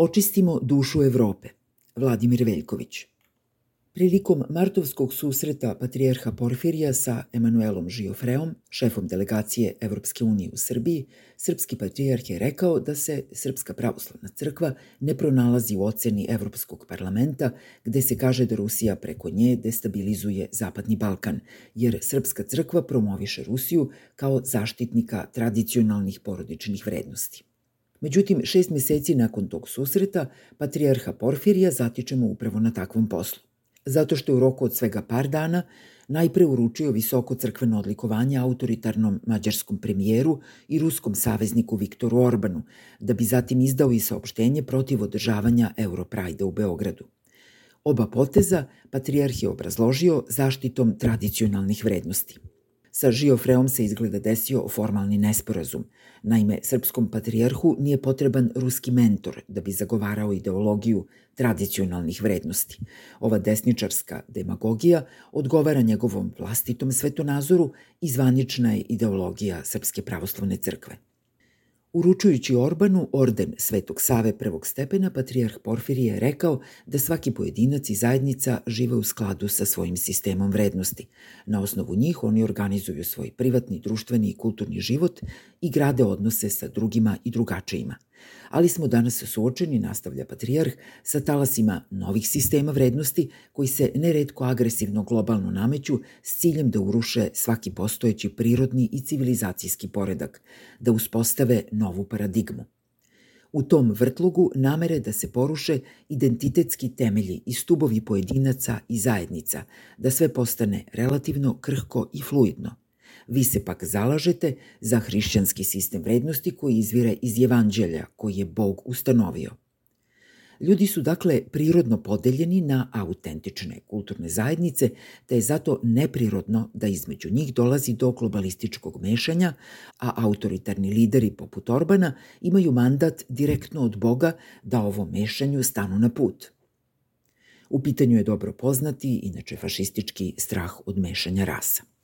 Očistimo dušu Evrope. Vladimir Veljković. Prilikom martovskog susreta patrijarha Porfirija sa Emanuelom Žiofreom, šefom delegacije Evropske unije u Srbiji, srpski patrijarh je rekao da se Srpska pravoslavna crkva ne pronalazi u oceni Evropskog parlamenta gde se kaže da Rusija preko nje destabilizuje Zapadni Balkan, jer Srpska crkva promoviše Rusiju kao zaštitnika tradicionalnih porodičnih vrednosti. Međutim, šest meseci nakon tog susreta, patrijarha Porfirija zatičemo upravo na takvom poslu zato što je u roku od svega par dana najpre uručio visoko crkveno odlikovanje autoritarnom mađarskom premijeru i ruskom savezniku Viktoru Orbanu, da bi zatim izdao i saopštenje protiv održavanja Europrajda u Beogradu. Oba poteza patrijarh je obrazložio zaštitom tradicionalnih vrednosti. Sa Žiofreom se izgleda desio formalni nesporazum. Naime, srpskom patrijarhu nije potreban ruski mentor da bi zagovarao ideologiju tradicionalnih vrednosti. Ova desničarska demagogija odgovara njegovom vlastitom svetonazoru i zvanična je ideologija Srpske pravoslavne crkve. Uručujući Orbanu orden Svetog Save prvog stepena, patrijarh Porfirije je rekao da svaki pojedinac i zajednica žive u skladu sa svojim sistemom vrednosti. Na osnovu njih oni organizuju svoj privatni, društveni i kulturni život i grade odnose sa drugima i drugačijima – ali smo danas suočeni, nastavlja Patrijarh, sa talasima novih sistema vrednosti koji se neredko agresivno globalno nameću s ciljem da uruše svaki postojeći prirodni i civilizacijski poredak, da uspostave novu paradigmu. U tom vrtlugu namere da se poruše identitetski temelji i stubovi pojedinaca i zajednica, da sve postane relativno krhko i fluidno – Vi se pak zalažete za hrišćanski sistem vrednosti koji izvire iz evanđelja koji je Bog ustanovio. Ljudi su dakle prirodno podeljeni na autentične kulturne zajednice, te je zato neprirodno da između njih dolazi do globalističkog mešanja, a autoritarni lideri poput Orbana imaju mandat direktno od Boga da ovo mešanju stanu na put. U pitanju je dobro poznati, inače fašistički strah od mešanja rasa.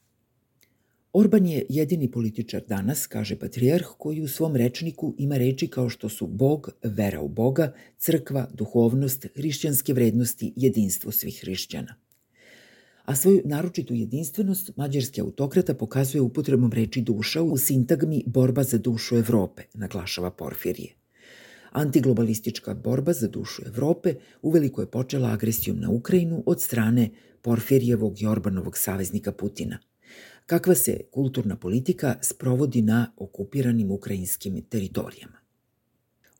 Orban je jedini političar danas, kaže patrijarh, koji u svom rečniku ima reči kao što su Bog, vera u Boga, crkva, duhovnost, hrišćanske vrednosti, jedinstvo svih hrišćana. A svoju naročitu jedinstvenost mađarski autokrata pokazuje upotrebom reči duša u sintagmi borba za dušu Evrope, naglašava Porfirije. Antiglobalistička borba za dušu Evrope uveliko je počela agresijom na Ukrajinu od strane Porfirijevog i Orbanovog saveznika Putina – kakva se kulturna politika sprovodi na okupiranim ukrajinskim teritorijama.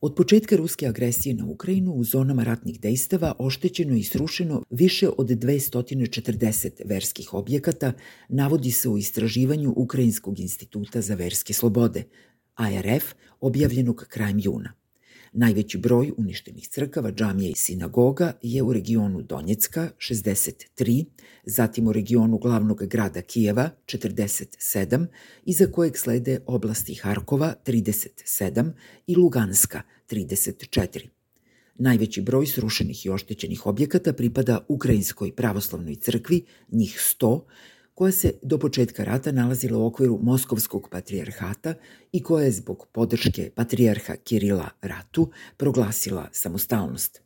Od početka ruske agresije na Ukrajinu u zonama ratnih dejstava oštećeno i srušeno više od 240 verskih objekata, navodi se u istraživanju Ukrajinskog instituta za verske slobode, ARF, objavljenog krajem juna. Najveći broj uništenih crkava, džamija i sinagoga je u regionu Donjecka 63, zatim u regionu glavnog grada Kijeva 47, iza kojeg slede oblasti Harkova 37 i Luganska 34. Najveći broj srušenih i oštećenih objekata pripada Ukrajinskoj pravoslavnoj crkvi, njih 100, koja se do početka rata nalazila u okviru Moskovskog patrijarhata i koja je zbog podrške patrijarha Kirila ratu proglasila samostalnost.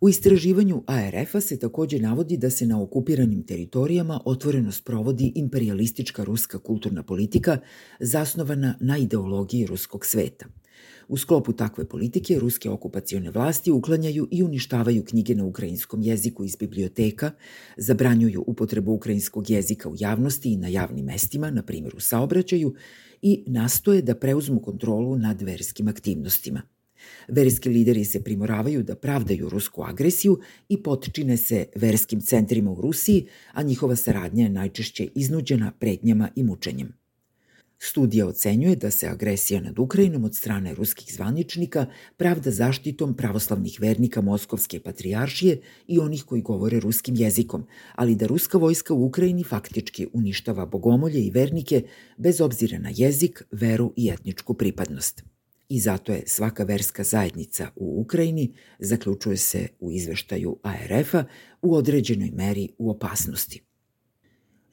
U istraživanju ARF-a se takođe navodi da se na okupiranim teritorijama otvoreno sprovodi imperialistička ruska kulturna politika zasnovana na ideologiji ruskog sveta – U sklopu takve politike ruske okupacione vlasti uklanjaju i uništavaju knjige na ukrajinskom jeziku iz biblioteka, zabranjuju upotrebu ukrajinskog jezika u javnosti i na javnim mestima, na primjer u saobraćaju, i nastoje da preuzmu kontrolu nad verskim aktivnostima. Verski lideri se primoravaju da pravdaju rusku agresiju i potčine se verskim centrima u Rusiji, a njihova saradnja je najčešće iznuđena pretnjama i mučenjem. Studija ocenjuje da se agresija nad Ukrajinom od strane ruskih zvaničnika pravda zaštitom pravoslavnih vernika Moskovske patrijaršije i onih koji govore ruskim jezikom, ali da ruska vojska u Ukrajini faktički uništava bogomolje i vernike bez obzira na jezik, veru i etničku pripadnost. I zato je svaka verska zajednica u Ukrajini, zaključuje se u izveštaju ARF-a, u određenoj meri u opasnosti.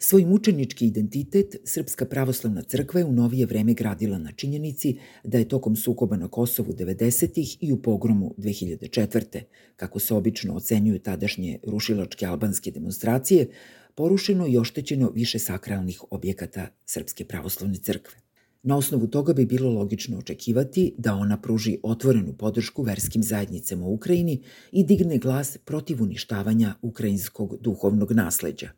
Svoj mučenički identitet Srpska pravoslavna crkva je u novije vreme gradila na činjenici da je tokom sukoba na Kosovu 90. i u pogromu 2004. kako se obično ocenjuju tadašnje rušilačke albanske demonstracije, porušeno i oštećeno više sakralnih objekata Srpske pravoslavne crkve. Na osnovu toga bi bilo logično očekivati da ona pruži otvorenu podršku verskim zajednicama u Ukrajini i digne glas protiv uništavanja ukrajinskog duhovnog nasleđa.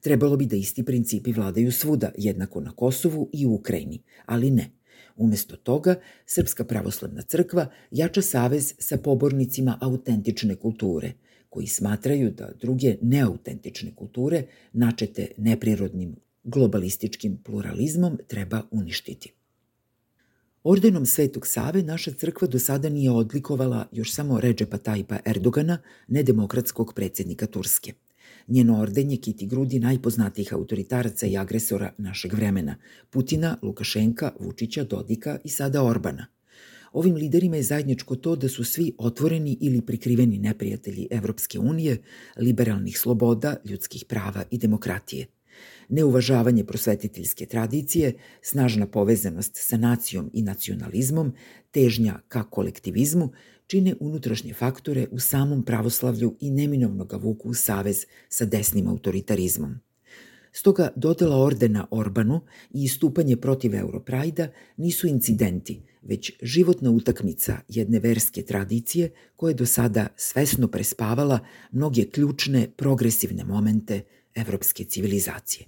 Trebalo bi da isti principi vladaju svuda, jednako na Kosovu i u Ukrajini, ali ne. Umesto toga, Srpska pravoslavna crkva jača savez sa pobornicima autentične kulture, koji smatraju da druge neautentične kulture, načete neprirodnim globalističkim pluralizmom, treba uništiti. Ordenom Svetog Save naša crkva do sada nije odlikovala još samo Redžepa Tajpa Erdogana, nedemokratskog predsednika Turske – Njeno ordenje kiti grudi najpoznatijih autoritaraca i agresora našeg vremena, Putina, Lukašenka, Vučića, Dodika i sada Orbana. Ovim liderima je zajedničko to da su svi otvoreni ili prikriveni neprijatelji Evropske unije, liberalnih sloboda, ljudskih prava i demokratije. Neuvažavanje prosvetiteljske tradicije, snažna povezanost sa nacijom i nacionalizmom, težnja ka kolektivizmu – čine unutrašnje faktore u samom pravoslavlju i neminovno ga vuku u savez sa desnim autoritarizmom. Stoga dodela ordena Orbanu i istupanje protiv Europrajda nisu incidenti, već životna utakmica jedne verske tradicije koja je do sada svesno prespavala mnoge ključne progresivne momente evropske civilizacije.